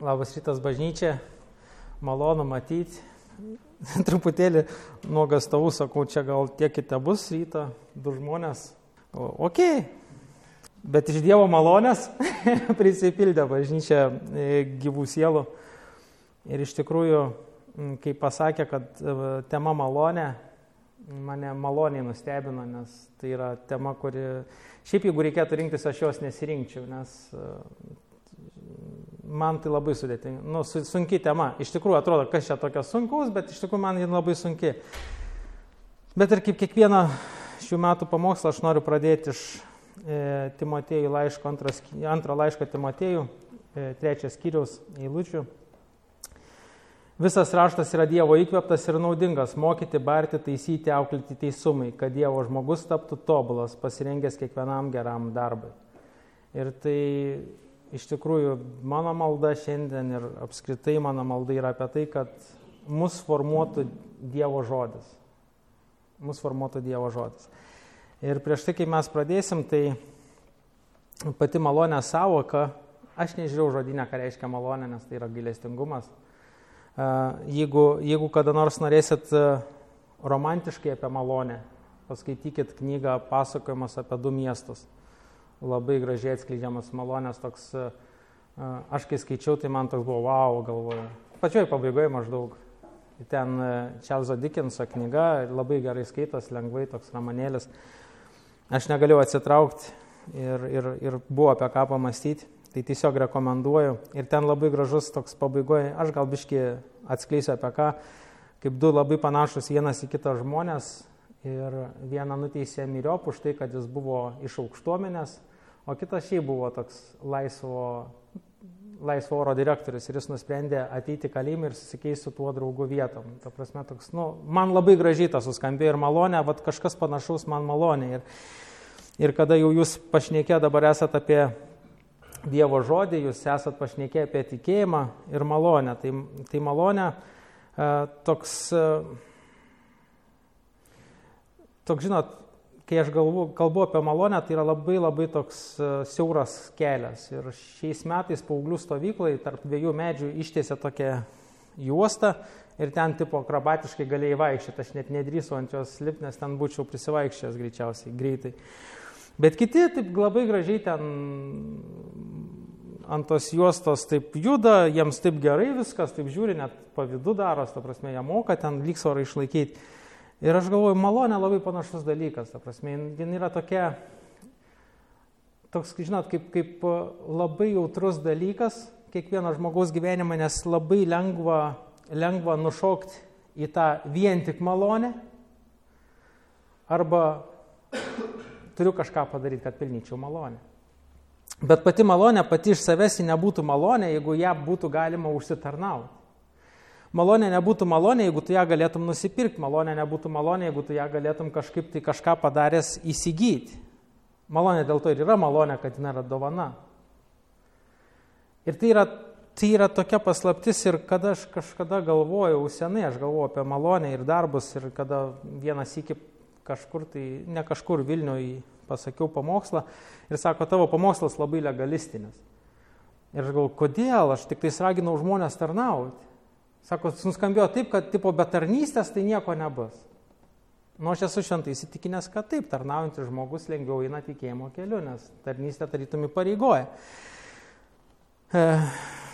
Labas rytas bažnyčia, malonu matyti. Truputėlį nuogastavų sakau, čia gal tiek kitą bus rytą, du žmonės. O, ok, bet iš Dievo malonės prisipildė bažnyčia e, gyvų sielų. Ir iš tikrųjų, kai pasakė, kad e, tema malonė, mane maloniai nustebino, nes tai yra tema, kuri šiaip jeigu reikėtų rinktis, aš jos nesirinkčiau, nes e, man tai labai sudėtinga, nu, sunki tema. Iš tikrųjų atrodo, kas čia tokia sunkus, bet iš tikrųjų man ji labai sunki. Bet ir kaip kiekvieną šių metų pamokslą aš noriu pradėti iš e, Timotėjų laiško, antras, antro laiško Timotėjų, e, trečias skyriaus eilučių. Visas raštas yra Dievo įkveptas ir naudingas - mokyti, barti, taisyti, auklėti teisumai, kad Dievo žmogus taptų tobulas, pasirengęs kiekvienam geram darbui. Ir tai iš tikrųjų mano malda šiandien ir apskritai mano malda yra apie tai, kad mus formuotų Dievo žodis. Mus formuotų Dievo žodis. Ir prieš tai, kai mes pradėsim, tai pati malonė savoka, aš nežiūrėjau žodinę, ką reiškia malonė, nes tai yra gailestingumas. Jeigu, jeigu kada nors norėsit romantiškai apie malonę, paskaitykit knygą Pasakojimas apie du miestus labai gražiai atskleidžiamas malonės toks, e, aš kai skaičiau, tai man toks buvo wow, galvoju. Pačioj pabaigoje maždaug. Ten Čelzo Dickenso knyga, labai gerai skaitos, lengvai toks ramanėlis. Aš negalėjau atsitraukti ir, ir, ir buvo apie ką pamastyti, tai tiesiog rekomenduoju. Ir ten labai gražus toks pabaigoje, aš gal biški atskleisiu apie ką, kaip du labai panašus vienas į kitą žmonės, ir vieną nuteisė myriop už tai, kad jis buvo iš aukštuomenės, o kitas šiaip buvo toks laisvo, laisvo oro direktorius ir jis nusprendė ateiti kalėjimą ir susikeisti su tuo draugu vietom. Ta prasme, toks, nu, man labai gražiai tas suskambėjo ir malonė, bet kažkas panašaus man malonė. Ir, ir kada jau jūs pašnekė dabar esat apie Dievo žodį, jūs esat pašnekė apie tikėjimą ir malonę. Tai, tai malonė e, toks e, toks, žinot, kai aš galvu, kalbu apie malonę, tai yra labai labai toks e, siauras kelias. Ir šiais metais paauglių stovyklai tarp dviejų medžių ištiesė tokią juostą ir ten tipo akrobatiškai galėjai vaikščioti. Aš net nedrįsau ant jos lipti, nes ten būčiau prisivaikščiojęs greičiausiai greitai. Bet kiti taip labai gražiai ten ant tos juostos taip juda, jiems taip gerai viskas, taip žiūri, net pavydu daros, ta prasme, jie moka ten lygsvarą išlaikyti. Ir aš galvoju, malonė labai panašus dalykas, ta prasme, jin yra tokia, toks, žinot, kaip, kaip labai jautrus dalykas kiekvieno žmogaus gyvenime, nes labai lengva, lengva nušokti į tą vien tik malonę, arba turiu kažką padaryti, kad pilnyčiau malonę. Bet pati malonė, pati iš savęs nebūtų malonė, jeigu ją būtų galima užsitarnauti. Malonė nebūtų malonė, jeigu tu ją galėtum nusipirkti, malonė nebūtų malonė, jeigu tu ją galėtum kažkaip tai kažką padaręs įsigyti. Malonė dėl to ir yra malonė, kad jinai yra dovana. Ir tai yra, tai yra tokia paslaptis ir kada aš kažkada galvojau, senai aš galvojau apie malonę ir darbus ir kada vienas iki kažkur, tai ne kažkur Vilniuje pasakiau pamokslą ir sako, tavo pamokslas labai legalistinis. Ir aš galvoju, kodėl aš tik tais raginau žmonės tarnauti. Sako, nuskambėjo taip, kad tipo be tarnystės tai nieko nebus. Nu, aš esu šventai įsitikinęs, kad taip, tarnaujantis žmogus lengviau eina tikėjimo keliu, nes tarnystė tarytum įpareigoja. E,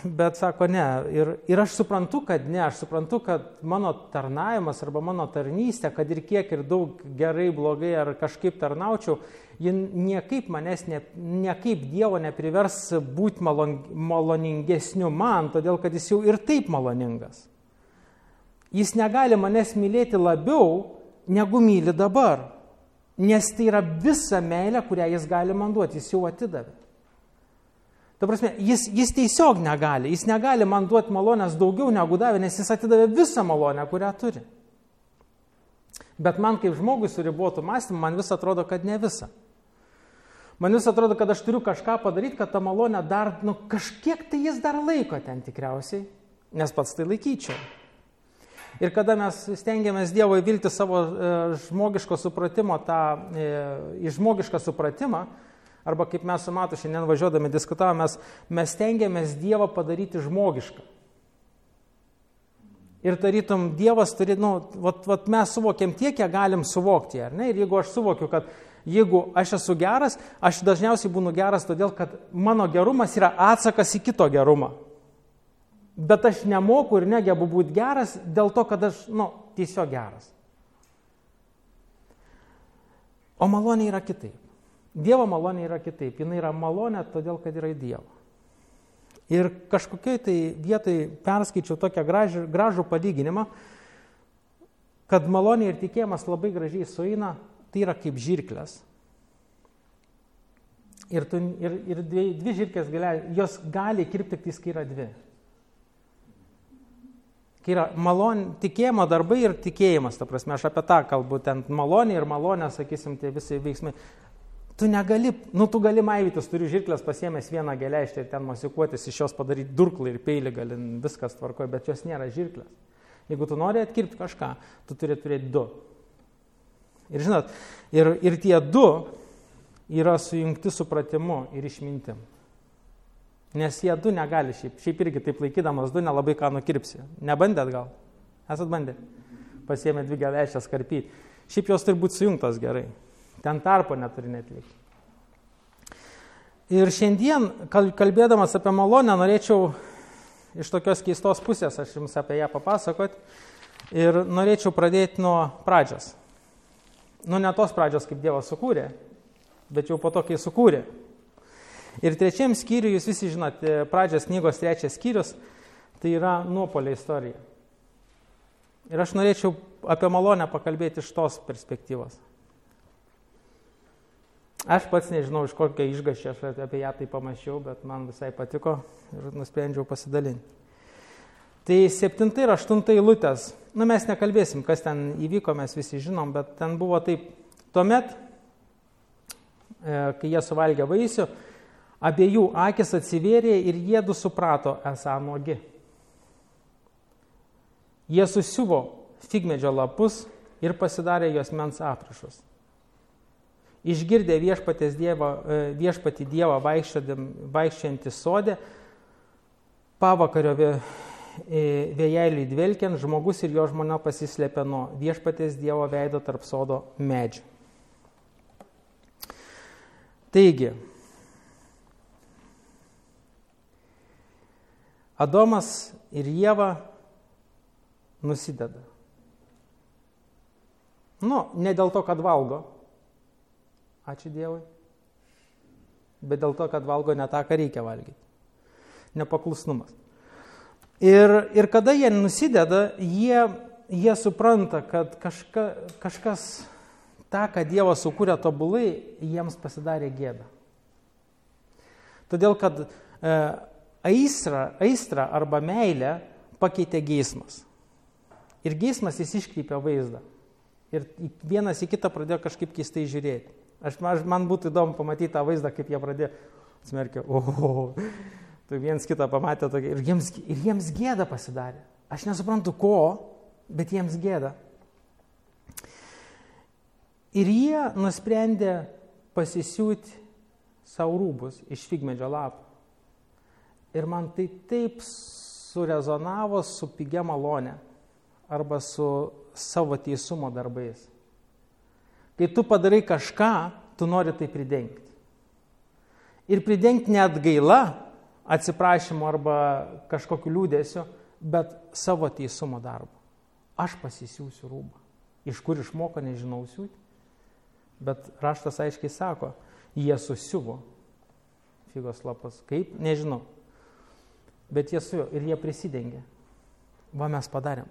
bet sako, ne. Ir, ir aš suprantu, kad ne, aš suprantu, kad mano tarnavimas arba mano tarnystė, kad ir kiek ir daug gerai, blogai ar kažkaip tarnaučiau, ji niekaip manęs, ne, niekaip Dievo neprivers būti malon, maloningesniu man, todėl kad jis jau ir taip maloningas. Jis negali manęs mylėti labiau, negu myli dabar. Nes tai yra visa meilė, kurią jis gali man duoti, jis jau atidavė. Ta prasme, jis, jis tiesiog negali, jis negali man duoti malonės daugiau negu davė, nes jis atidavė visą malonę, kurią turi. Bet man kaip žmogui su ribotu mąstymu, man vis atrodo, kad ne visa. Man vis atrodo, kad aš turiu kažką padaryti, kad tą malonę dar, nu kažkiek tai jis dar laiko ten tikriausiai, nes pats tai laikyčiau. Ir kada mes stengiamės Dievo įvilti savo e, žmogiško supratimo, tą e, į žmogišką supratimą, Arba kaip mes su Matu šiandien važiuodami diskutavome, mes, mes tengiamės Dievą padaryti žmogišką. Ir tarytum, Dievas turi, nu, vat, vat mes suvokiam tiek, kiek galim suvokti, ar ne? Ir jeigu aš suvokiu, kad jeigu aš esu geras, aš dažniausiai būnu geras todėl, kad mano gerumas yra atsakas į kito gerumą. Bet aš nemoku ir negebu būti geras dėl to, kad aš, nu, tiesiog geras. O malonė yra kitaip. Dievo malonė yra kitaip. Jis yra malonė todėl, kad yra Dievo. Ir kažkokiai tai vietai perskaičiau tokią gražų, gražų palyginimą, kad malonė ir tikėjimas labai gražiai sueina, tai yra kaip žirklės. Ir, tu, ir, ir dvi, dvi žirklės gali, jos gali kirpti tik, kai yra dvi. Kai yra malon, tikėjimo darbai ir tikėjimas, ta prasme, aš apie tą kalbu, ten malonė ir malonė, sakysim, tie visi veiksmai. Tu negali, nu tu gali maivytis, turiu žirklės pasiemęs vieną geležtę ir ten masikuotis, iš jos padaryti durklą ir peilį, gali viskas tvarkoja, bet jos nėra žirklės. Jeigu tu nori atkirpti kažką, tu turi turėti du. Ir žinot, ir, ir tie du yra sujungti supratimu ir išmintim. Nes jie du negali šiaip, šiaip irgi taip laikydamas du nelabai ką nukirpsi. Nebandėt gal? Esat bandę? Pasiemė dvi geležės karpyti. Šiaip jos turi būti sujungtos gerai. Ten tarpo neturi net likti. Ir šiandien, kalbėdamas apie malonę, norėčiau iš tokios keistos pusės, aš jums apie ją papasakot, ir norėčiau pradėti nuo pradžios. Nu, ne tos pradžios, kaip Dievas sukūrė, bet jau po to, kai sukūrė. Ir trečiam skyriui, jūs visi žinote, pradžios knygos trečias skyrius, tai yra nuopolio istorija. Ir aš norėčiau apie malonę pakalbėti iš tos perspektyvos. Aš pats nežinau, iš kokio išgaščio aš apie ją tai pamačiau, bet man visai patiko ir nusprendžiau pasidalinti. Tai septinta ir aštunta eilutės, nu mes nekalbėsim, kas ten įvyko, mes visi žinom, bet ten buvo taip, tuomet, e, kai jie suvalgė vaisių, abiejų akis atsivėrė ir jie du suprato esą nuogi. Jie susiuvo figmedžio lapus ir pasidarė jos mens aprašus. Išgirdę dievą, e, viešpati Dievą vaikščiantį sodė, pavakario e, vėjelį dvelkiant, žmogus ir jo žmona pasislėpė nuo viešpatės Dievo veido tarp sodo medžių. Taigi, Adomas ir Jėva nusideda. Nu, ne dėl to, kad valgo, Ačiū Dievui. Bet dėl to, kad valgo ne tą, ką reikia valgyti. Nepaklusnumas. Ir, ir kada jie nusideda, jie, jie supranta, kad kažka, kažkas tą, ką Dievas sukūrė tobulai, jiems pasidarė gėda. Todėl, kad e, aistra, aistra arba meilė pakeitė geismas. Ir geismas jis iškreipė vaizdą. Ir vienas į kitą pradėjo kažkaip keistai žiūrėti. Aš, man būtų įdomu pamatyti tą vaizdą, kaip jie pradėjo smerkti. O, tai viens kitą pamatė tokį, ir jiems, ir jiems gėda pasidarė. Aš nesuprantu ko, bet jiems gėda. Ir jie nusprendė pasisiūti savo rūbus iš figmedžio lapų. Ir man tai taip surezonavo su pigia malonė arba su savo teisumo darbais. Kai tu padarai kažką, tu nori tai pridengti. Ir pridengti net gaila, atsiprašymu arba kažkokiu liūdėsiu, bet savo teisumo darbu. Aš pasisiūsiu rūbą. Iš kur išmoko, nežinau siūti. Bet raštas aiškiai sako, jie susiuvo figos lapas. Kaip? Nežinau. Bet jie su juo ir jie prisidengė. Va mes padarėm.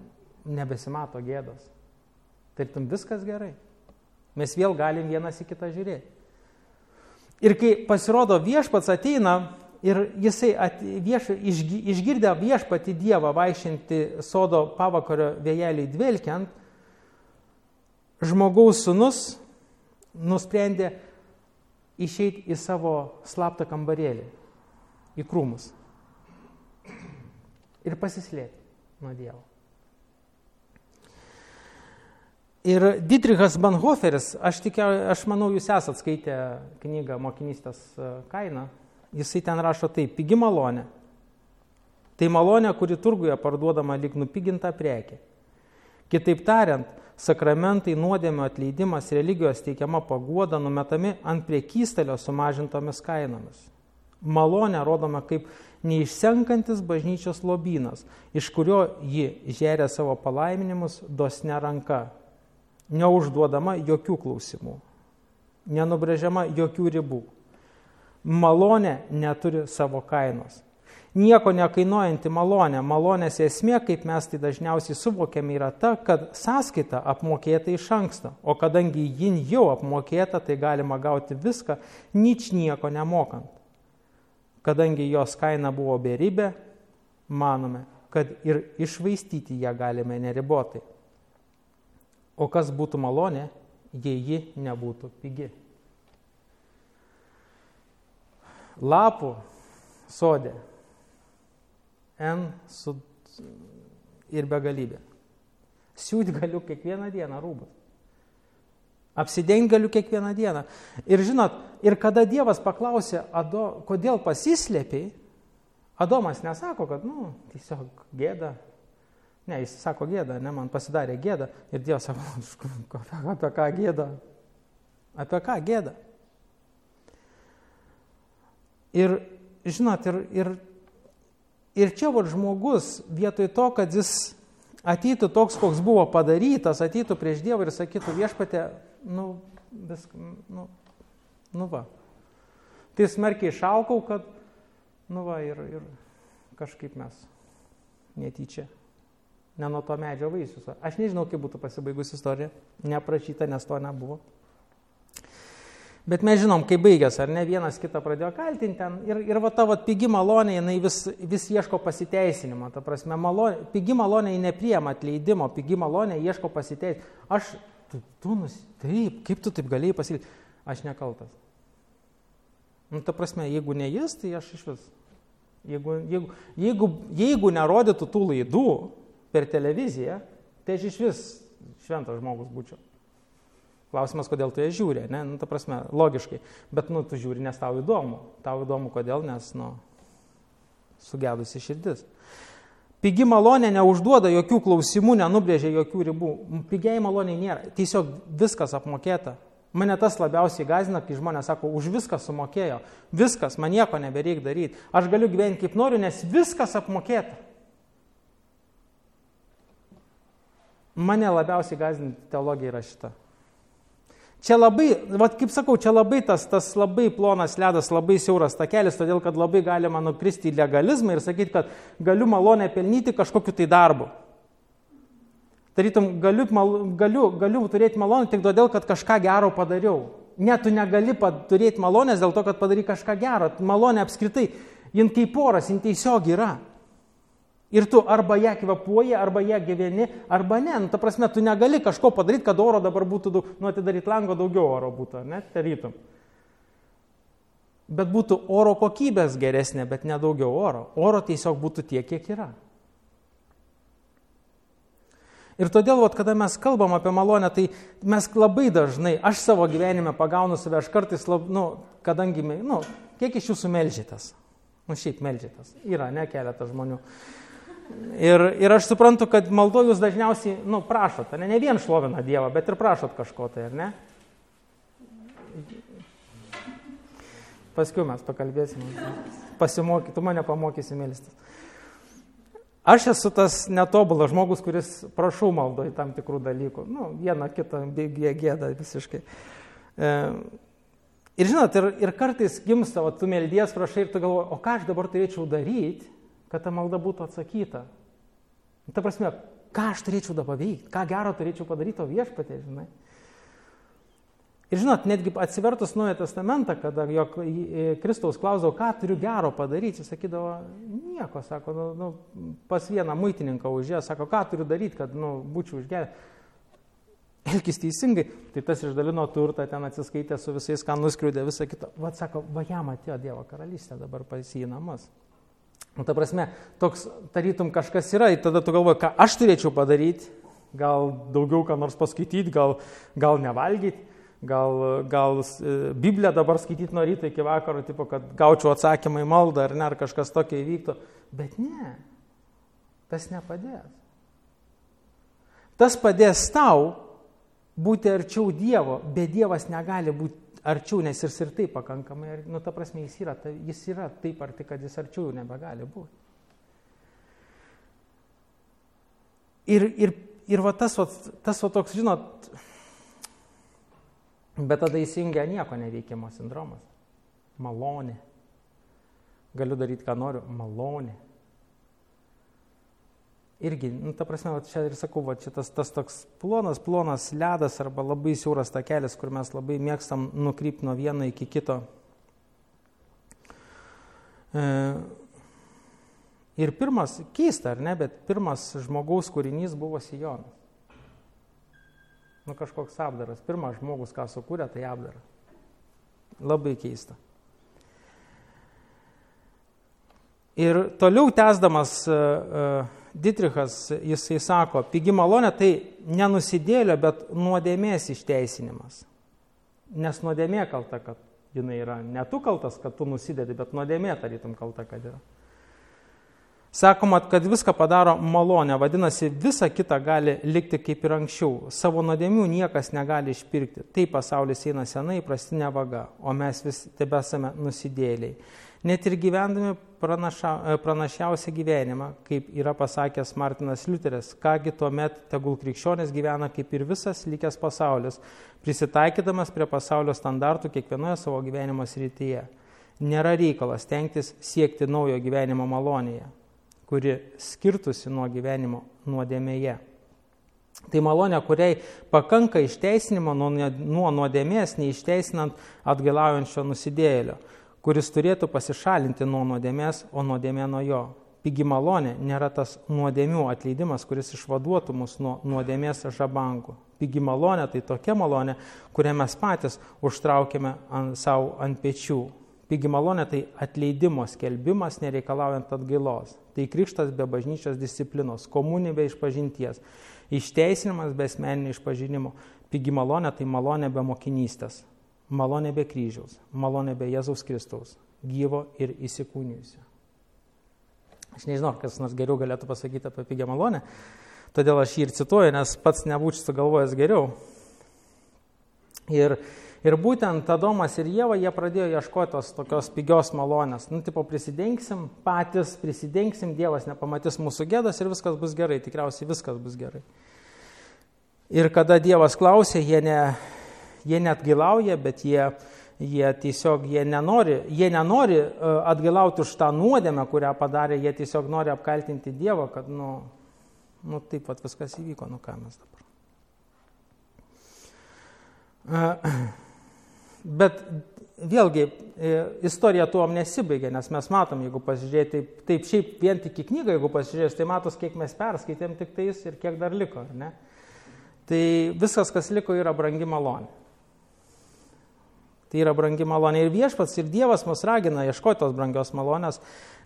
Nebesimato gėdos. Tartum viskas gerai. Mes vėl galim vienas į kitą žiūrėti. Ir kai pasirodo viešpats ateina ir jisai vieš, išgi, išgirdę viešpati Dievą vaikščianti sodo pavakario vėjelį dvelkiant, žmogaus sunus nusprendė išeiti į savo slaptą kambarėlį, į krūmus ir pasislėpti nuo Dievo. Ir Didrichas Banhoferis, aš, tikia, aš manau, jūs esat skaitę knygą Mokinystės e, kaina, jisai ten rašo taip, pigi malonė. Tai malonė, kuri turguje parduodama lyg nupiginta prekė. Kitaip tariant, sakramentai, nuodėmio atleidimas, religijos teikiama paguoda numetami ant priekystelio sumažintomis kainomis. Malonė rodoma kaip neišsenkantis bažnyčios lobynas, iš kurio ji žeria savo palaiminimus dosne ranka, neužduodama jokių klausimų, nenubrėžiama jokių ribų. Malonė neturi savo kainos. Nieko nekainuojanti malonė. Malonės esmė, kaip mes tai dažniausiai suvokiame, yra ta, kad sąskaita apmokėta iš anksto. O kadangi jin jau apmokėta, tai galima gauti viską, nič nieko nemokant. Kadangi jos kaina buvo beribė, manome, kad ir išvaistyti ją galime neribotai. O kas būtų malonė, jei ji nebūtų pigi? Lapų sodė N su ir begalybė. Siūt galiu kiekvieną dieną rūbus. Apsidengti galiu kiekvieną dieną. Ir žinot, ir kada Dievas paklausė, Ado, kodėl pasislėpiai, Adomas nesako, kad, nu, tiesiog gėda, Ne, jis sako gėda, ne, man pasidarė gėda. Ir Dievas sako, apie ką gėda? Apie ką gėda? Ir, žinot, ir, ir, ir čia va žmogus vietoj to, kad jis ateitų toks, koks buvo padarytas, ateitų prieš Dievą ir sakytų viešpatė, nu, viską, nu, nu va. Tai smarkiai išaukau, kad, nu va, ir, ir kažkaip mes netyčia ne nuo to medžio vaisius. Aš nežinau, kaip būtų pasibaigus istorija, neprašyta, nes to nebuvo. Bet mes žinom, kaip baigės, ar ne vienas kitą pradėjo kaltinti ten. Ir, ir va ta va, pigi malonė, jinai vis, vis ieško pasiteisinimo. Ta prasme, malonė, pigi malonė nepriema atleidimo, pigi malonė ieško pasiteisinimo. Aš, tu, tu nus, taip, kaip tu taip galėjai pasakyti, aš nekaltas. Nu, ta prasme, jeigu ne jis, tai aš iš vis. Jeigu, jeigu, jeigu, jeigu nerodytų tų laidų, per televiziją, tai aš iš vis šventas žmogus būčiau. Klausimas, kodėl tu ją žiūri, ne, nu, ta prasme, logiškai. Bet, nu, tu žiūri, nes tau įdomu. Tau įdomu, kodėl, nes, nu, sugedusi širdis. Pigi malonė neužduoda jokių klausimų, nenubrėžia jokių ribų. Pigiai malonė nėra. Tiesiog viskas apmokėta. Mane tas labiausiai gazina, kai žmonės sako, už viską sumokėjo. Viskas, man nieko nebereik daryti. Aš galiu gyventi kaip noriu, nes viskas apmokėta. Mane labiausiai gazinti teologija yra šita. Čia labai, vat, kaip sakau, čia labai tas, tas labai plonas ledas, labai siauras takelis, todėl kad labai galima nukristi į legalizmą ir sakyti, kad galiu malonę pelnyti kažkokiu tai darbu. Tarytum, galiu, mal, galiu, galiu turėti malonę tik todėl, kad kažką gero padariau. Ne, tu negali turėti malonės dėl to, kad padarai kažką gero. Malonė apskritai, jin kaip poras, jin tiesiog yra. Ir tu arba ją kvepuoji, arba ją gyveni, arba ne. Nu, ta prasme, tu negali kažko padaryti, kad oro dabar būtų, daug, nu, atidaryti lango daugiau oro būtų, ne, tarytum. Bet būtų oro kokybės geresnė, bet nedaugiau oro. Oro tiesiog būtų tiek, kiek yra. Ir todėl, vat, kada mes kalbam apie malonę, tai mes labai dažnai, aš savo gyvenime pagaunu save, aš kartais, lab, nu, kadangi, nu, kiek iš jūsų melžytas? Nu, šiaip melžytas. Yra, ne keletas žmonių. Ir, ir aš suprantu, kad maldo jūs dažniausiai, nu, prašot, ne, ne vien šlovina Dievą, bet ir prašot kažko tai, ar ne? Paskui mes pakalbėsim, pasimokyt, tu mane pamokysi melstis. Aš esu tas netobulas žmogus, kuris prašau maldo į tam tikrų dalykų. Nu, vieną kitą gėdą visiškai. E, ir žinot, ir, ir kartais gimsta, o tu meldies prašai ir tu galvoji, o ką aš dabar turėčiau daryti, kad ta malda būtų atsakyta. Ta prasme, ką aš turėčiau dabar veikti, ką gero turėčiau padaryti to viešpatė, žinai. Ir žinot, netgi atsivertus Naują Testamentą, kada jo Kristaus klausdavo, ką turiu gero padaryti, jis sakydavo, nieko, sako, nu, nu, pas vieną muitininką užėjo, sako, ką turiu daryti, kad nu, būčiau užgerę. Elkis teisingai, tai tas išdalino turtą, ten atsiskaitė su visais, ką nuskriaudė, visą kitą. Vat sako, va jam atėjo Dievo karalystė, dabar pas jį namas. Nu, ta prasme, toks, tarytum kažkas yra, ir tada tu galvoji, ką aš turėčiau padaryti, gal daugiau ką nors paskaityti, gal, gal nevalgyti, gal, gal e, Bibliją dabar skaityti nuo ryto iki vakaro, tipo, kad gaučiau atsakymą į maldą ar ne, ar kažkas tokio įvyktų. Bet ne, tas nepadės. Tas padės tau būti arčiau Dievo, bet Dievas negali būti arčiau, nes jis ir taip pakankamai, nu ta prasme, jis yra, jis yra taip arti, kad jis arčiau nebegali būti. Ir, ir, ir va tas, va, tas va toks, žinot, bet tada įsijungia nieko neveikimo sindromas. Malonė. Galiu daryti, ką noriu. Malonė irgi, nu, ta prasme, va, čia ir sakau, va, čia tas, tas toks plonas, plonas ledas arba labai siauras takelis, kur mes labai mėgstam nukrypti nuo vieno iki kito. E, ir pirmas, keista ar ne, bet pirmas žmogaus kūrinys buvo Sijonas. Nu kažkoks apdaras. Pirmas žmogus, ką sukūrė, tai apdara. Labai keista. Ir toliau tęsdamas uh, uh, Dietrichas, jisai sako, pigi malonė tai nenusidėlio, bet nuodėmės išteisinimas. Nes nuodėmė kalta, kad jinai yra. Ne tu kaltas, kad tu nusidedi, bet nuodėmė tarytum kalta, kad yra. Sakoma, kad viską padaro malonė, vadinasi, visa kita gali likti kaip ir anksčiau. Savo nuodėmių niekas negali išpirkti. Tai pasaulis eina senai, prastinė vaga, o mes vis tebesame nusidėliai. Net ir gyvendami pranaša, e, pranašiausią gyvenimą, kaip yra pasakęs Martinas Liuteris, kągi tuomet tegul krikščionės gyvena kaip ir visas likęs pasaulis, prisitaikydamas prie pasaulio standartų kiekvienoje savo gyvenimo srityje. Nėra reikalas tenktis siekti naujo gyvenimo malonėje, kuri skirtusi nuo gyvenimo nuodėmėje. Tai malonė, kuriai pakanka išteisinimo nuo nuodėmės, neišteisinant atgalaujančio nusidėjėlio kuris turėtų pasišalinti nuo nuodėmės, o nuodėmė nuo jo. Pigi malonė nėra tas nuodėmių atleidimas, kuris išvaduotų mus nuo nuodėmės žabangų. Pigi malonė tai tokia malonė, kurią mes patys užtraukėme ant, savo ant pečių. Pigi malonė tai atleidimo skelbimas nereikalaujant atgailos. Tai krikštas be bažnyčios disciplinos, komunija be išpažinties, išteisinimas be asmeninio išpažinimo. Pigi malonė tai malonė be mokinystės malonė be kryžiaus, malonė be Jėzaus Kristaus, gyvo ir įsikūnijusio. Aš nežinau, kas nors geriau galėtų pasakyti apie pigią malonę, todėl aš jį ir cituoju, nes pats nebūčiau sugalvojęs geriau. Ir, ir būtent Adomas ir Jėva, jie pradėjo ieškoti tos tokios pigios malonės. Nu, tipo, prisidengsim patys, prisidengsim, Dievas nepamatys mūsų gėdas ir viskas bus gerai, tikriausiai viskas bus gerai. Ir kada Dievas klausė, jie ne, jie net gilauja, bet jie, jie tiesiog jie nenori, jie nenori e, atgilauti už tą nuodėmę, kurią padarė, jie tiesiog nori apkaltinti Dievą, kad, nu, nu taip pat viskas įvyko, nu ką mes dabar. E, bet vėlgi, e, istorija tuom nesibaigia, nes mes matom, jeigu pasižiūrėti, taip, taip šiaip vien tik į knygą, jeigu pasižiūrės, tai matos, kiek mes perskaitėm tik tais ir kiek dar liko, ne? Tai viskas, kas liko, yra brangi malonė. Tai yra brangi malonė. Ir viešpats, ir Dievas mus ragina ieškoti tos brangios malonės.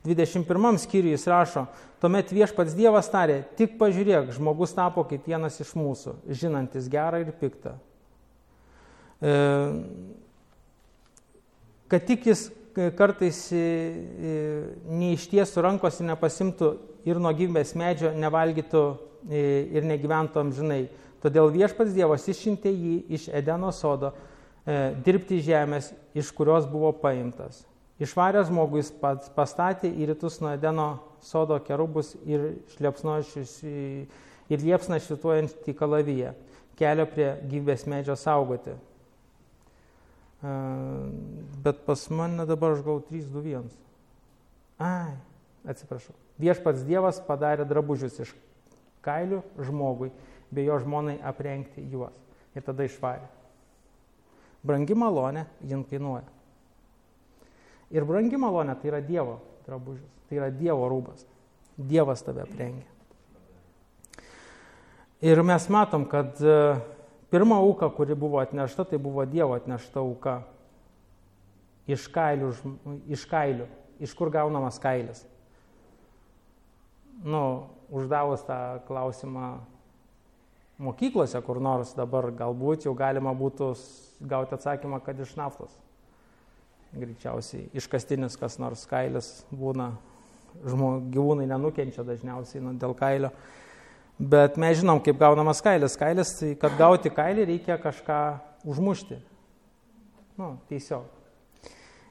21 skyriui jis rašo, tuomet viešpats Dievas tarė, tik pažiūrėk, žmogus tapo kaip vienas iš mūsų, žinantis gerą ir piktą. E, kad tik jis kartais e, e, neištiesų rankos ir nepasimtų ir nuo gyvybės medžio nevalgytų e, ir negyventų amžinai. Todėl viešpats Dievas išsiuntė jį iš Edeno sodo E, dirbti žemės, iš kurios buvo paimtas. Išvaręs žmogus pats pastatė į rytus nuo Edeno sodo kerubus ir, ir liepsną šituojant į kalaviją, kelio prie gyvės medžio saugoti. E, bet pas mane dabar aš gau 3, 2, 1. Ai, atsiprašau. Viešpats Dievas padarė drabužius iš kailių žmogui, bei jo žmonai aprengti juos. Ir tada išvarė. Brangi malonė, jin kainuoja. Ir brangi malonė tai yra Dievo drabužis, tai yra Dievo rūbas. Dievas tave aprengia. Ir mes matom, kad e, pirma auka, kuri buvo atnešta, tai buvo Dievo atnešta auka. Iš kailių, iš kailių. Iš kur gaunamas kailis? Nu, uždavus tą klausimą mokyklose kur nors dabar galbūt jau galima būtų gauti atsakymą, kad iš naftos. Greičiausiai iškastinis kas nors kailis būna, žmo, gyvūnai nenukenčia dažniausiai nu, dėl kailio. Bet mes žinom, kaip gaunamas kailis. Kailis, tai kad gauti kailį reikia kažką užmušti. Nu, tiesiog.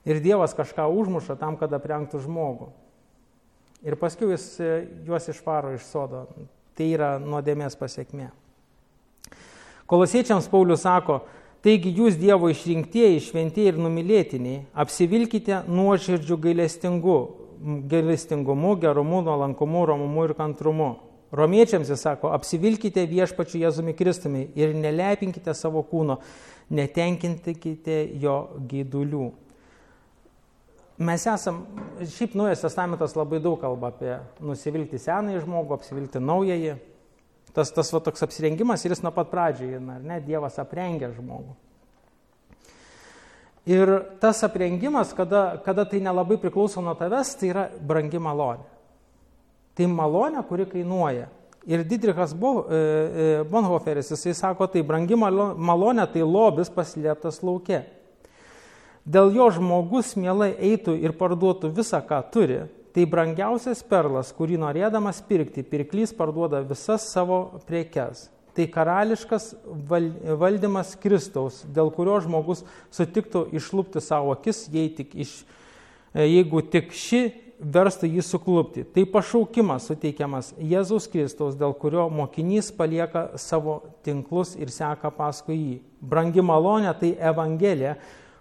Ir Dievas kažką užmuša tam, kad aprengtų žmogų. Ir paskui jis e, juos išvaro iš sodo. Tai yra nuodėmės pasiekmė. Kolosiečiams Paulius sako, taigi jūs Dievo išrinktieji, šventieji ir numylėtiniai, apsivilkite nuoširdžių gailestingu, gailestingumu, gerumu, nuolankumu, romumu ir kantrumu. Romiečiams jis sako, apsivilkite viešpačiu Jėzumi Kristumi ir nelepinkite savo kūno, netenkinkite jo gaidulių. Mes esam, šiaip Naujas Testamentas labai daug kalba apie nusivilti senąjį žmogų, apsivilti naująjį tas, tas va, toks apsirengimas ir jis nuo pat pradžio, ar ne, Dievas aprengia žmogų. Ir tas aprengimas, kada, kada tai nelabai priklauso nuo tavęs, tai yra brangi malonė. Tai malonė, kuri kainuoja. Ir Didrichas e, e, Bonhoferis, jisai sako, tai brangi malonė, tai lobis paslėptas laukia. Dėl jo žmogus mielai eitų ir parduotų visą, ką turi, Tai brangiausias perlas, kurį norėdamas pirkti, pirklys parduoda visas savo prekes. Tai karališkas valdymas Kristaus, dėl kurio žmogus sutiktų išlūpti savo akis, jei tik iš, e, jeigu tik ši verstų jį suklupti. Tai pašaukimas suteikiamas Jėzaus Kristaus, dėl kurio mokinys palieka savo tinklus ir seka paskui jį. Brangi malonė tai Evangelija,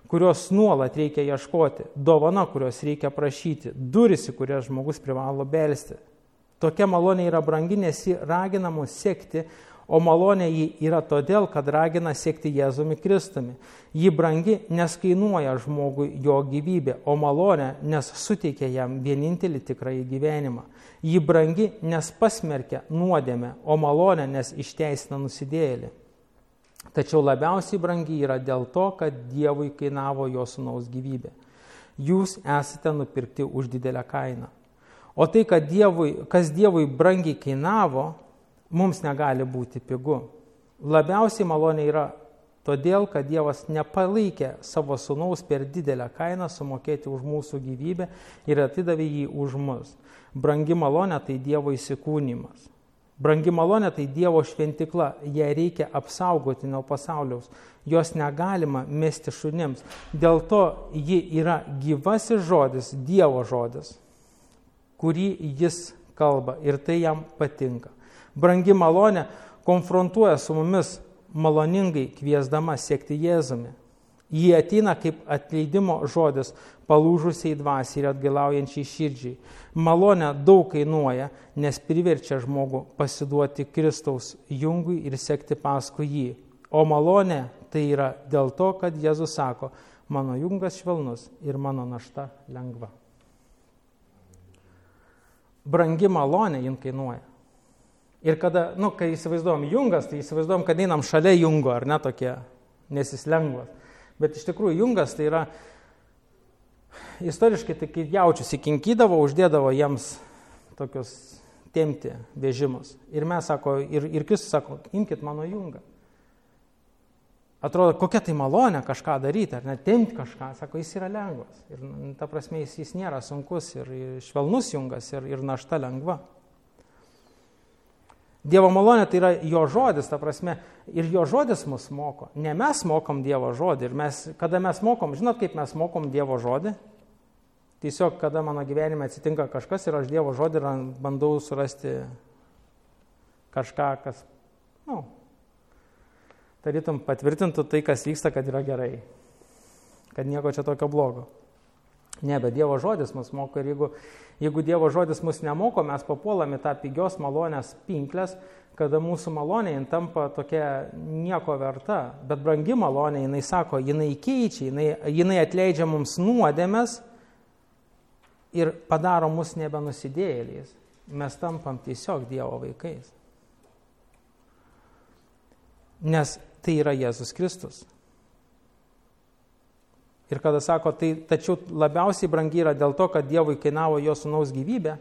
kurios nuolat reikia ieškoti, dovana, kurios reikia prašyti, duris, į kurias žmogus privalo belsti. Tokia malonė yra brangi, nes ji ragina mus sekti, o malonė ji yra todėl, kad ragina sekti Jėzumi Kristumi. Ji brangi, nes kainuoja žmogui jo gyvybė, o malonė, nes suteikia jam vienintelį tikrąjį gyvenimą. Ji brangi, nes pasmerkia nuodėmę, o malonė, nes išteisina nusidėjėlį. Tačiau labiausiai brangi yra dėl to, kad Dievui kainavo jo sunaus gyvybė. Jūs esate nupirkti už didelę kainą. O tai, dievui, kas Dievui brangiai kainavo, mums negali būti pigu. Labiausiai malonė yra todėl, kad Dievas nepalaikė savo sunaus per didelę kainą sumokėti už mūsų gyvybę ir atidavė jį už mus. Brangi malonė tai Dievo įsikūnymas. Brangi malonė tai Dievo šventikla, ją reikia apsaugoti nuo pasauliaus, jos negalima mesti šunims. Dėl to ji yra gyvasis žodis, Dievo žodis, kurį jis kalba ir tai jam patinka. Brangi malonė konfrontuoja su mumis maloningai kviesdama siekti Jėzumi. Jie ateina kaip atleidimo žodis palūžusiai dvasiai ir atgailaujančiai širdžiai. Malonė daug kainuoja, nes priverčia žmogų pasiduoti Kristaus jungui ir sekti paskui jį. O malonė tai yra dėl to, kad Jėzus sako, mano jungas švelnus ir mano našta lengva. Brangi malonė jin kainuoja. Ir kada, nu, kai įsivaizduojam jungas, tai įsivaizduojam, kad einam šalia jungo, ar ne tokie, nes jis lengvas. Bet iš tikrųjų jungas tai yra, istoriškai tai kaip jaučius įkinkydavo, uždėdavo jiems tokius temti vežimus. Ir mes sako, ir, ir Kristus sako, imkite mano jungą. Atrodo, kokia tai malonė kažką daryti, ar net temti kažką, sako, jis yra lengvas. Ir ta prasme, jis, jis nėra sunkus ir švelnus jungas ir, ir našta lengva. Dievo malonė tai yra jo žodis, ta prasme, ir jo žodis mus moko. Ne mes mokom Dievo žodį. Ir mes, kada mes mokom, žinot, kaip mes mokom Dievo žodį? Tiesiog, kada mano gyvenime atsitinka kažkas ir aš Dievo žodį bandau surasti kažką, kas, na, nu, tarytum patvirtintų tai, kas vyksta, kad yra gerai. Kad nieko čia tokio blogo. Ne, bet Dievo žodis mus moko ir jeigu Jeigu Dievo žodis mus nemoko, mes papuolame tą pigios malonės pinklės, kada mūsų malonė tampa tokia nieko verta, bet brangi malonė, jinai sako, jinai keičia, jinai, jinai atleidžia mums nuodėmės ir padaro mus nebenusidėjėliais. Mes tampam tiesiog Dievo vaikais. Nes tai yra Jėzus Kristus. Ir kada sako, tai tačiau labiausiai brangi yra dėl to, kad Dievui kainavo jo sunaus gyvybę,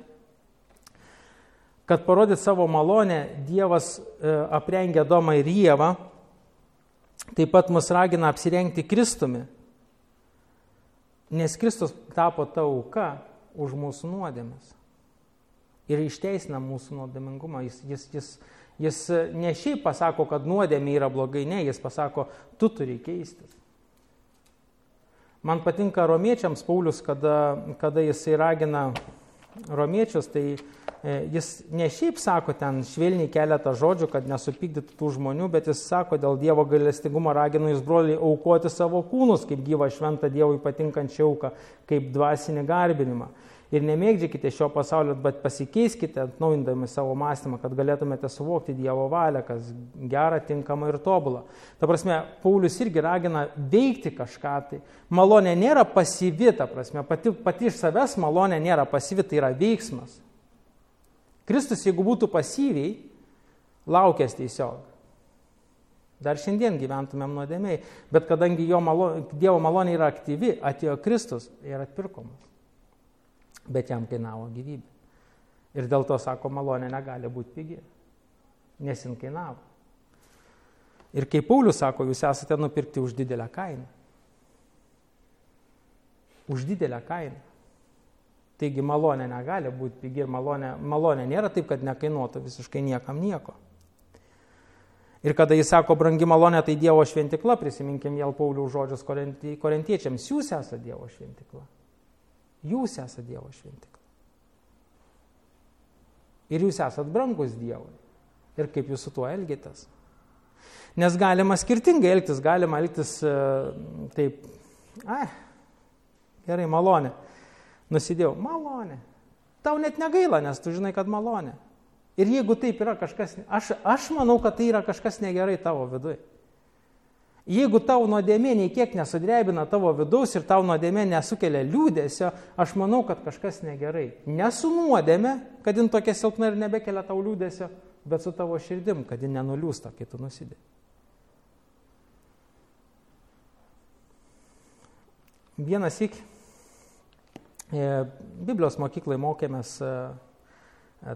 kad parodyt savo malonę, Dievas e, aprengia Domą ir Jėvą, taip pat mus ragina apsirengti Kristumi, nes Kristus tapo ta auka už mūsų nuodėmes. Ir išteisina mūsų nuodėmingumą. Jis, jis, jis, jis ne šiaip pasako, kad nuodėmė yra blogai, ne, jis pasako, tu turi keistis. Man patinka romiečiams Paulius, kada, kada jisai ragina romiečius, tai e, jis ne šiaip sako ten švelniai keletą žodžių, kad nesupykdytų tų žmonių, bet jis sako, dėl Dievo galestingumo raginu jūs broliai aukoti savo kūnus kaip gyvą šventą Dievui patinkančią auką, kaip dvasinį garbinimą ir nemėgdžiakite šio pasaulio, bet pasikeiskite, atnaujindami savo mąstymą, kad galėtumėte suvokti Dievo valią, kas gera, tinkama ir tobula. Ta prasme, Paulius irgi ragina veikti kažką tai. Malonė nėra pasyvi, ta prasme, pati, pati iš savęs malonė nėra pasyvi, tai yra veiksmas. Kristus, jeigu būtų pasyviai, laukęs tiesiog. Dar šiandien gyventumėm nuodėmiai, bet kadangi jo malo, Dievo malonė yra aktyvi, atėjo Kristus ir atpirkomas bet jam kainavo gyvybę. Ir dėl to, sako, malonė negali būti pigi, nes jin kainavo. Ir kaip Paulius sako, jūs esate nupirkti už didelę kainą. Už didelę kainą. Taigi malonė negali būti pigi ir malonė, malonė nėra taip, kad nekainuotų visiškai niekam nieko. Ir kada jis sako, brangi malonė, tai Dievo šventikla, prisiminkim vėl Paulių žodžius korintiečiams, jūs esate Dievo šventikla. Jūs esate Dievo šventikla. Ir jūs esate brangus Dievui. Ir kaip jūs su tuo elgitės. Nes galima skirtingai elgtis, galima elgtis e, taip, ai, gerai, malonė. Nusidėjau, malonė. Tau net negaila, nes tu žinai, kad malonė. Ir jeigu taip yra kažkas, aš, aš manau, kad tai yra kažkas negerai tavo viduje. Jeigu tau nuodėmė nei kiek nesudrebina tavo vidaus ir tau nuodėmė nesukelia liūdėsio, aš manau, kad kažkas negerai. Nesu nuodėmė, kad jin tokia silpna ir nebekelia tau liūdėsio, bet su tavo širdim, kad jin nenuliūsta, kai tu nusidė. Vienas ik e, Biblijos mokyklai mokėmės e,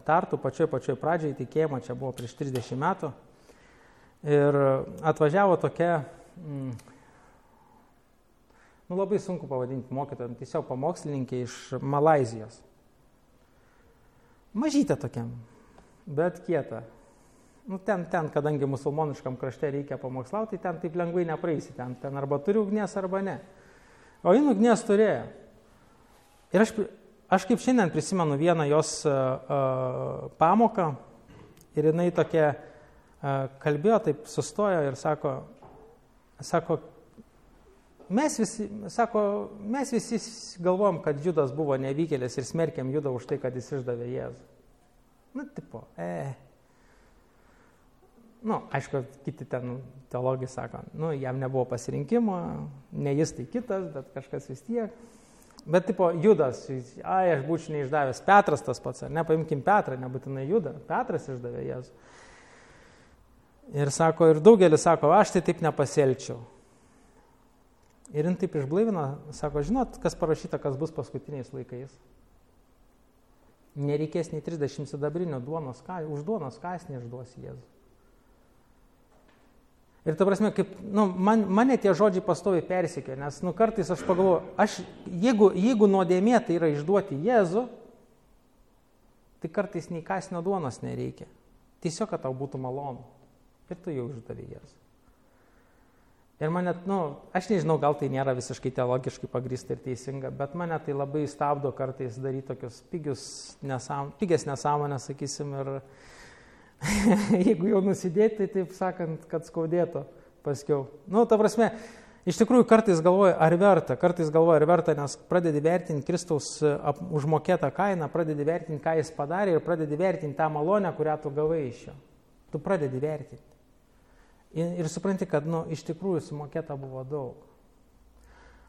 tartų pačioj pačioj pradžiai tikėjimo, čia buvo prieš 30 metų. Ir atvažiavo tokia mm, nu labai sunku pavadinti mokytojom, tiesiog pamokslininkė iš Malazijos. Mažytė tokiam, bet kieta. Nu, ten, ten, kadangi musulmoniškam krašte reikia pamokslauti, tai ten taip lengvai nepraeisi. Ten, ten arba turi ugnies, arba ne. O jin ugnies turėjo. Ir aš, aš kaip šiandien prisimenu vieną jos uh, uh, pamoką ir jinai tokia uh, kalbėjo, taip sustojo ir sako, Sako, mes visi, sako, mes visi galvom, kad Judas buvo nevykėlis ir smerkiam Judą už tai, kad jis išdavė Jėzų. Nu, tipo, e. Nu, aišku, kiti ten teologai sako, nu, jam nebuvo pasirinkimo, ne jis tai kitas, bet kažkas vis tiek. Bet, tipo, Judas, ai, aš būčiau neišdavęs, Petras tas pats, ar ne, paimkim Petrą, nebūtinai Judą, Petras išdavė Jėzų. Ir sako, ir daugelis sako, aš tai taip nepasielčiau. Ir jin taip išblaivina, sako, žinot, kas parašyta, kas bus paskutiniais laikais. Nereikės nei 30 sidabrinio duonos, už duonos kasnį išduos Jėzų. Ir ta prasme, kaip, nu, man, mane tie žodžiai pastovi persikė, nes nu, kartais aš pagalvoju, aš, jeigu, jeigu nuodėmė tai yra išduoti Jėzų, tai kartais nei kasnio duonos nereikia. Tiesiog, kad tau būtų malonu ir tu jau išdavė Jėzų. Ir mane, nu, aš nežinau, gal tai nėra visiškai teologiškai pagrįsta ir teisinga, bet mane tai labai stabdo kartais daryti tokius pigius nesam, pigias nesąmonės, sakysim, ir jeigu jau nusidėti, tai taip sakant, kad skaudėtų paskiau. Nu, ta prasme, iš tikrųjų kartais galvoju, ar verta, kartais galvoju, ar verta, nes pradedi vertinti Kristaus ap, užmokėtą kainą, pradedi vertinti, ką jis padarė ir pradedi vertinti tą malonę, kurią tu gavai iš jo. Tu pradedi vertinti. Ir, ir supranti, kad nu, iš tikrųjų sumokėta buvo daug.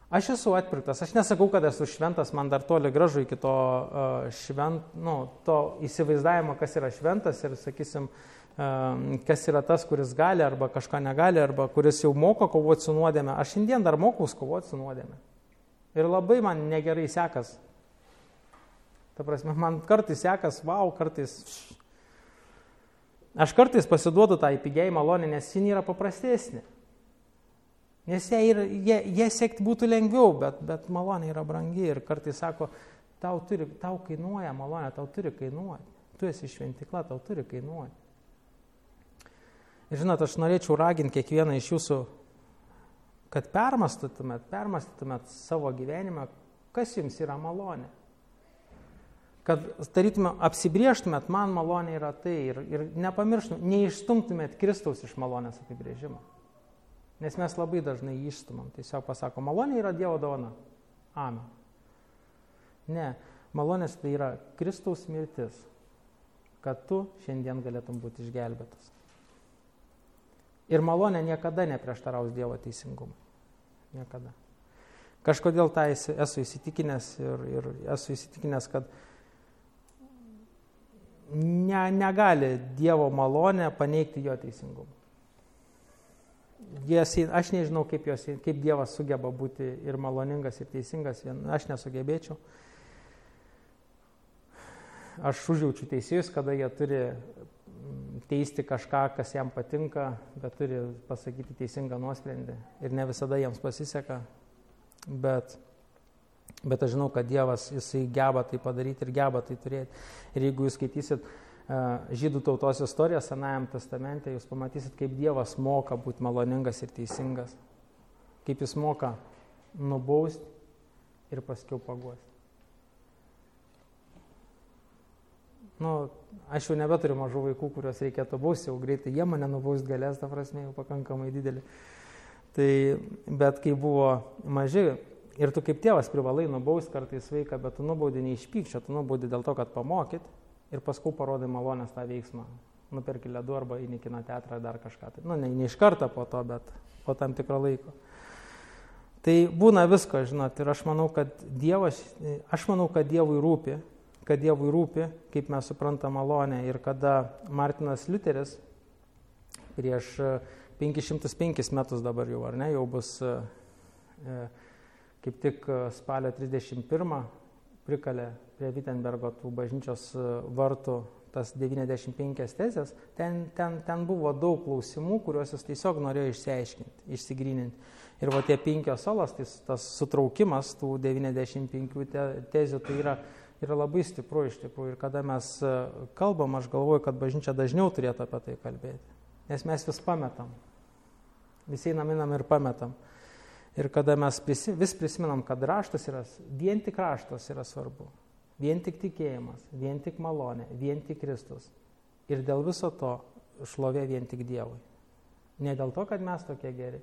Aš esu atpirktas, aš nesakau, kad esu šventas, man dar toli gražu iki to, uh, švent, nu, to įsivaizdavimo, kas yra šventas ir, sakysim, uh, kas yra tas, kuris gali arba kažką negali, arba kuris jau moko kovoti su nuodėme. Aš šiandien dar mokaus kovoti su nuodėme. Ir labai man negerai sekas. Ta prasme, man kartais sekas, wow, kartais Aš kartais pasiduodu tą įpigiai malonę, nes ji yra paprastesnė. Nes jie, yra, jie, jie siekti būtų lengviau, bet, bet malonė yra brangi ir kartais sako, tau, turi, tau kainuoja malonė, tau turi kainuoti. Tu esi šventikla, tau turi kainuoti. Ir žinot, aš norėčiau raginti kiekvieną iš jūsų, kad permastytumėt, permastytumėt savo gyvenimą, kas jums yra malonė. Kad tarytume, apsibrieštumėt, man malonė yra tai ir, ir nepamirštumėt, neišstumtumėt Kristaus iš malonės apibrėžimo. Nes mes labai dažnai išstumam, tiesiog pasako, malonė yra Dievo dovana. Amen. Ne, malonės tai yra Kristaus mirtis, kad tu šiandien galėtum būti išgelbėtas. Ir malonė niekada neprieštaraus Dievo teisingumui. Niekada. Kažkodėl tą esu įsitikinęs ir, ir esu įsitikinęs, kad ne, negali Dievo malonė paneigti jo teisingumą jas, aš nežinau, kaip, jos, kaip Dievas sugeba būti ir maloningas, ir teisingas, aš nesugebėčiau. Aš užjaučiu teisėjus, kada jie turi mm, teisti kažką, kas jam patinka, bet turi pasakyti teisingą nuosprendį. Ir ne visada jiems pasiseka, bet, bet aš žinau, kad Dievas, jisai geba tai padaryti ir geba tai turėti. Ir jeigu jūs skaitysit žydų tautos istoriją Senajam testamente, jūs pamatysit, kaip Dievas moka būti maloningas ir teisingas. Kaip jis moka nubausti ir paskiau paguosti. Nu, aš jau nebeturiu mažų vaikų, kuriuos reikėtų bausti, jau greitai jie mane nubaust galės, ta prasme, jau pakankamai didelį. Tai, bet kai buvo maži, ir tu kaip tėvas privalai nubausti kartais vaiką, bet tu nubaudi ne iš pykčio, tu nubaudi dėl to, kad pamokyt ir paskui parodai malonės tą veiksmą. Nuperki ledų arba į kino teatrą ar dar kažką. Tai, nu, ne, ne iš karto po to, bet po tam tikro laiko. Tai būna visko, žinot, ir aš manau, kad Dievas, aš manau, kad Dievui rūpi, kad Dievui rūpi, kaip mes suprantam malonę. Ir kada Martinas Liuteris prieš 505 metus dabar jau, ar ne, jau bus e, kaip tik spalio 31 prikalė prie Wittenbergo tų bažnyčios e, vartų tas 95 tezės, ten, ten, ten buvo daug klausimų, kuriuos jis tiesiog norėjo išsiaiškinti, išsigryninti. Ir va tie penkios salas, tai tas sutraukimas tų 95 te, tezių, tai yra, yra labai stipru iš tikrųjų. Ir kada mes e, kalbam, aš galvoju, kad bažnyčia dažniau turėtų apie tai kalbėti. Nes mes vis pametam. Visi einam, einam ir pametam. Ir kada mes prisi, vis prisimenam, kad raštas yra, vien tik raštas yra svarbu. Vien tik tikėjimas, vien tik malonė, vien tik Kristus. Ir dėl viso to šlovė vien tik Dievui. Ne dėl to, kad mes tokie geri.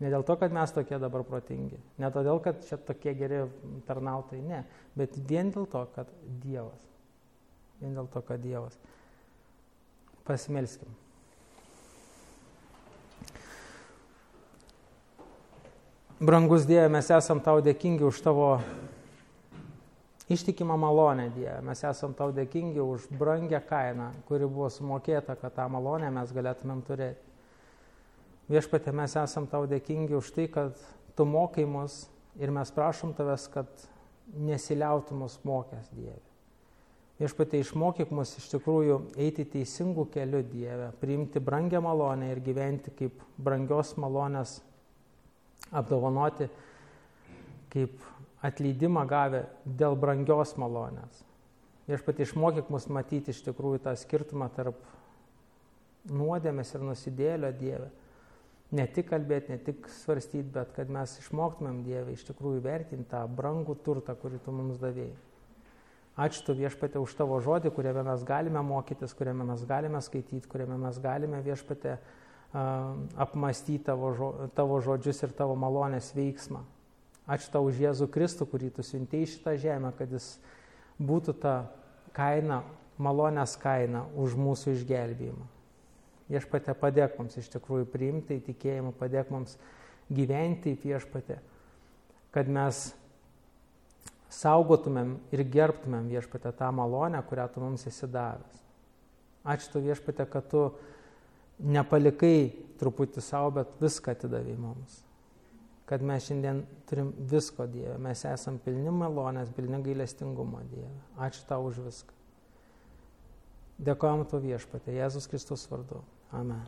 Ne dėl to, kad mes tokie dabar protingi. Ne todėl, kad čia tokie geri tarnautai. Ne. Bet vien dėl to, kad Dievas. Vien dėl to, kad Dievas. Pasimelskim. Brangus Dieve, mes esam tau dėkingi už tavo Ištikima malonė Dieve, mes esam tau dėkingi už brangę kainą, kuri buvo sumokėta, kad tą malonę mes galėtumėm turėti. Viešpatė, mes esam tau dėkingi už tai, kad tu mokai mus ir mes prašom tavęs, kad nesiliautų mus mokęs Dieve. Viešpatė, išmokyk mus iš tikrųjų eiti teisingų kelių Dieve, priimti brangę malonę ir gyventi kaip brangios malonės, apdovanoti kaip atleidimą gavę dėl brangios malonės. Viešpat išmokyk mus matyti iš tikrųjų tą skirtumą tarp nuodėmės ir nusidėlio Dieve. Ne tik kalbėti, ne tik svarstyti, bet kad mes išmoktumėm Dievę iš tikrųjų vertinti tą brangų turtą, kurį tu mums davėjai. Ačiū tu viešpatė už tavo žodį, kuriame mes galime mokytis, kuriame mes galime skaityti, kuriame mes galime viešpatė apmastyti tavo, žo, tavo žodžius ir tavo malonės veiksmą. Ačiū tau už Jėzų Kristų, kurį tu siuntėjai šitą žemę, kad jis būtų ta kaina, malonės kaina už mūsų išgelbėjimą. Viešpatė padėk mums iš tikrųjų priimti į tikėjimą, padėk mums gyventi į viešpatę, kad mes saugotumėm ir gerbtumėm viešpatę tą malonę, kurią tu mums esi davęs. Ačiū tu viešpatė, kad tu nepalikai truputį savo, bet viską atidavai mums kad mes šiandien turim visko Dieve, mes esam pilni malonės, pilni gailestingumo Dieve. Ačiū tau už viską. Dėkojom to viešpatė, Jėzus Kristus vardu. Amen.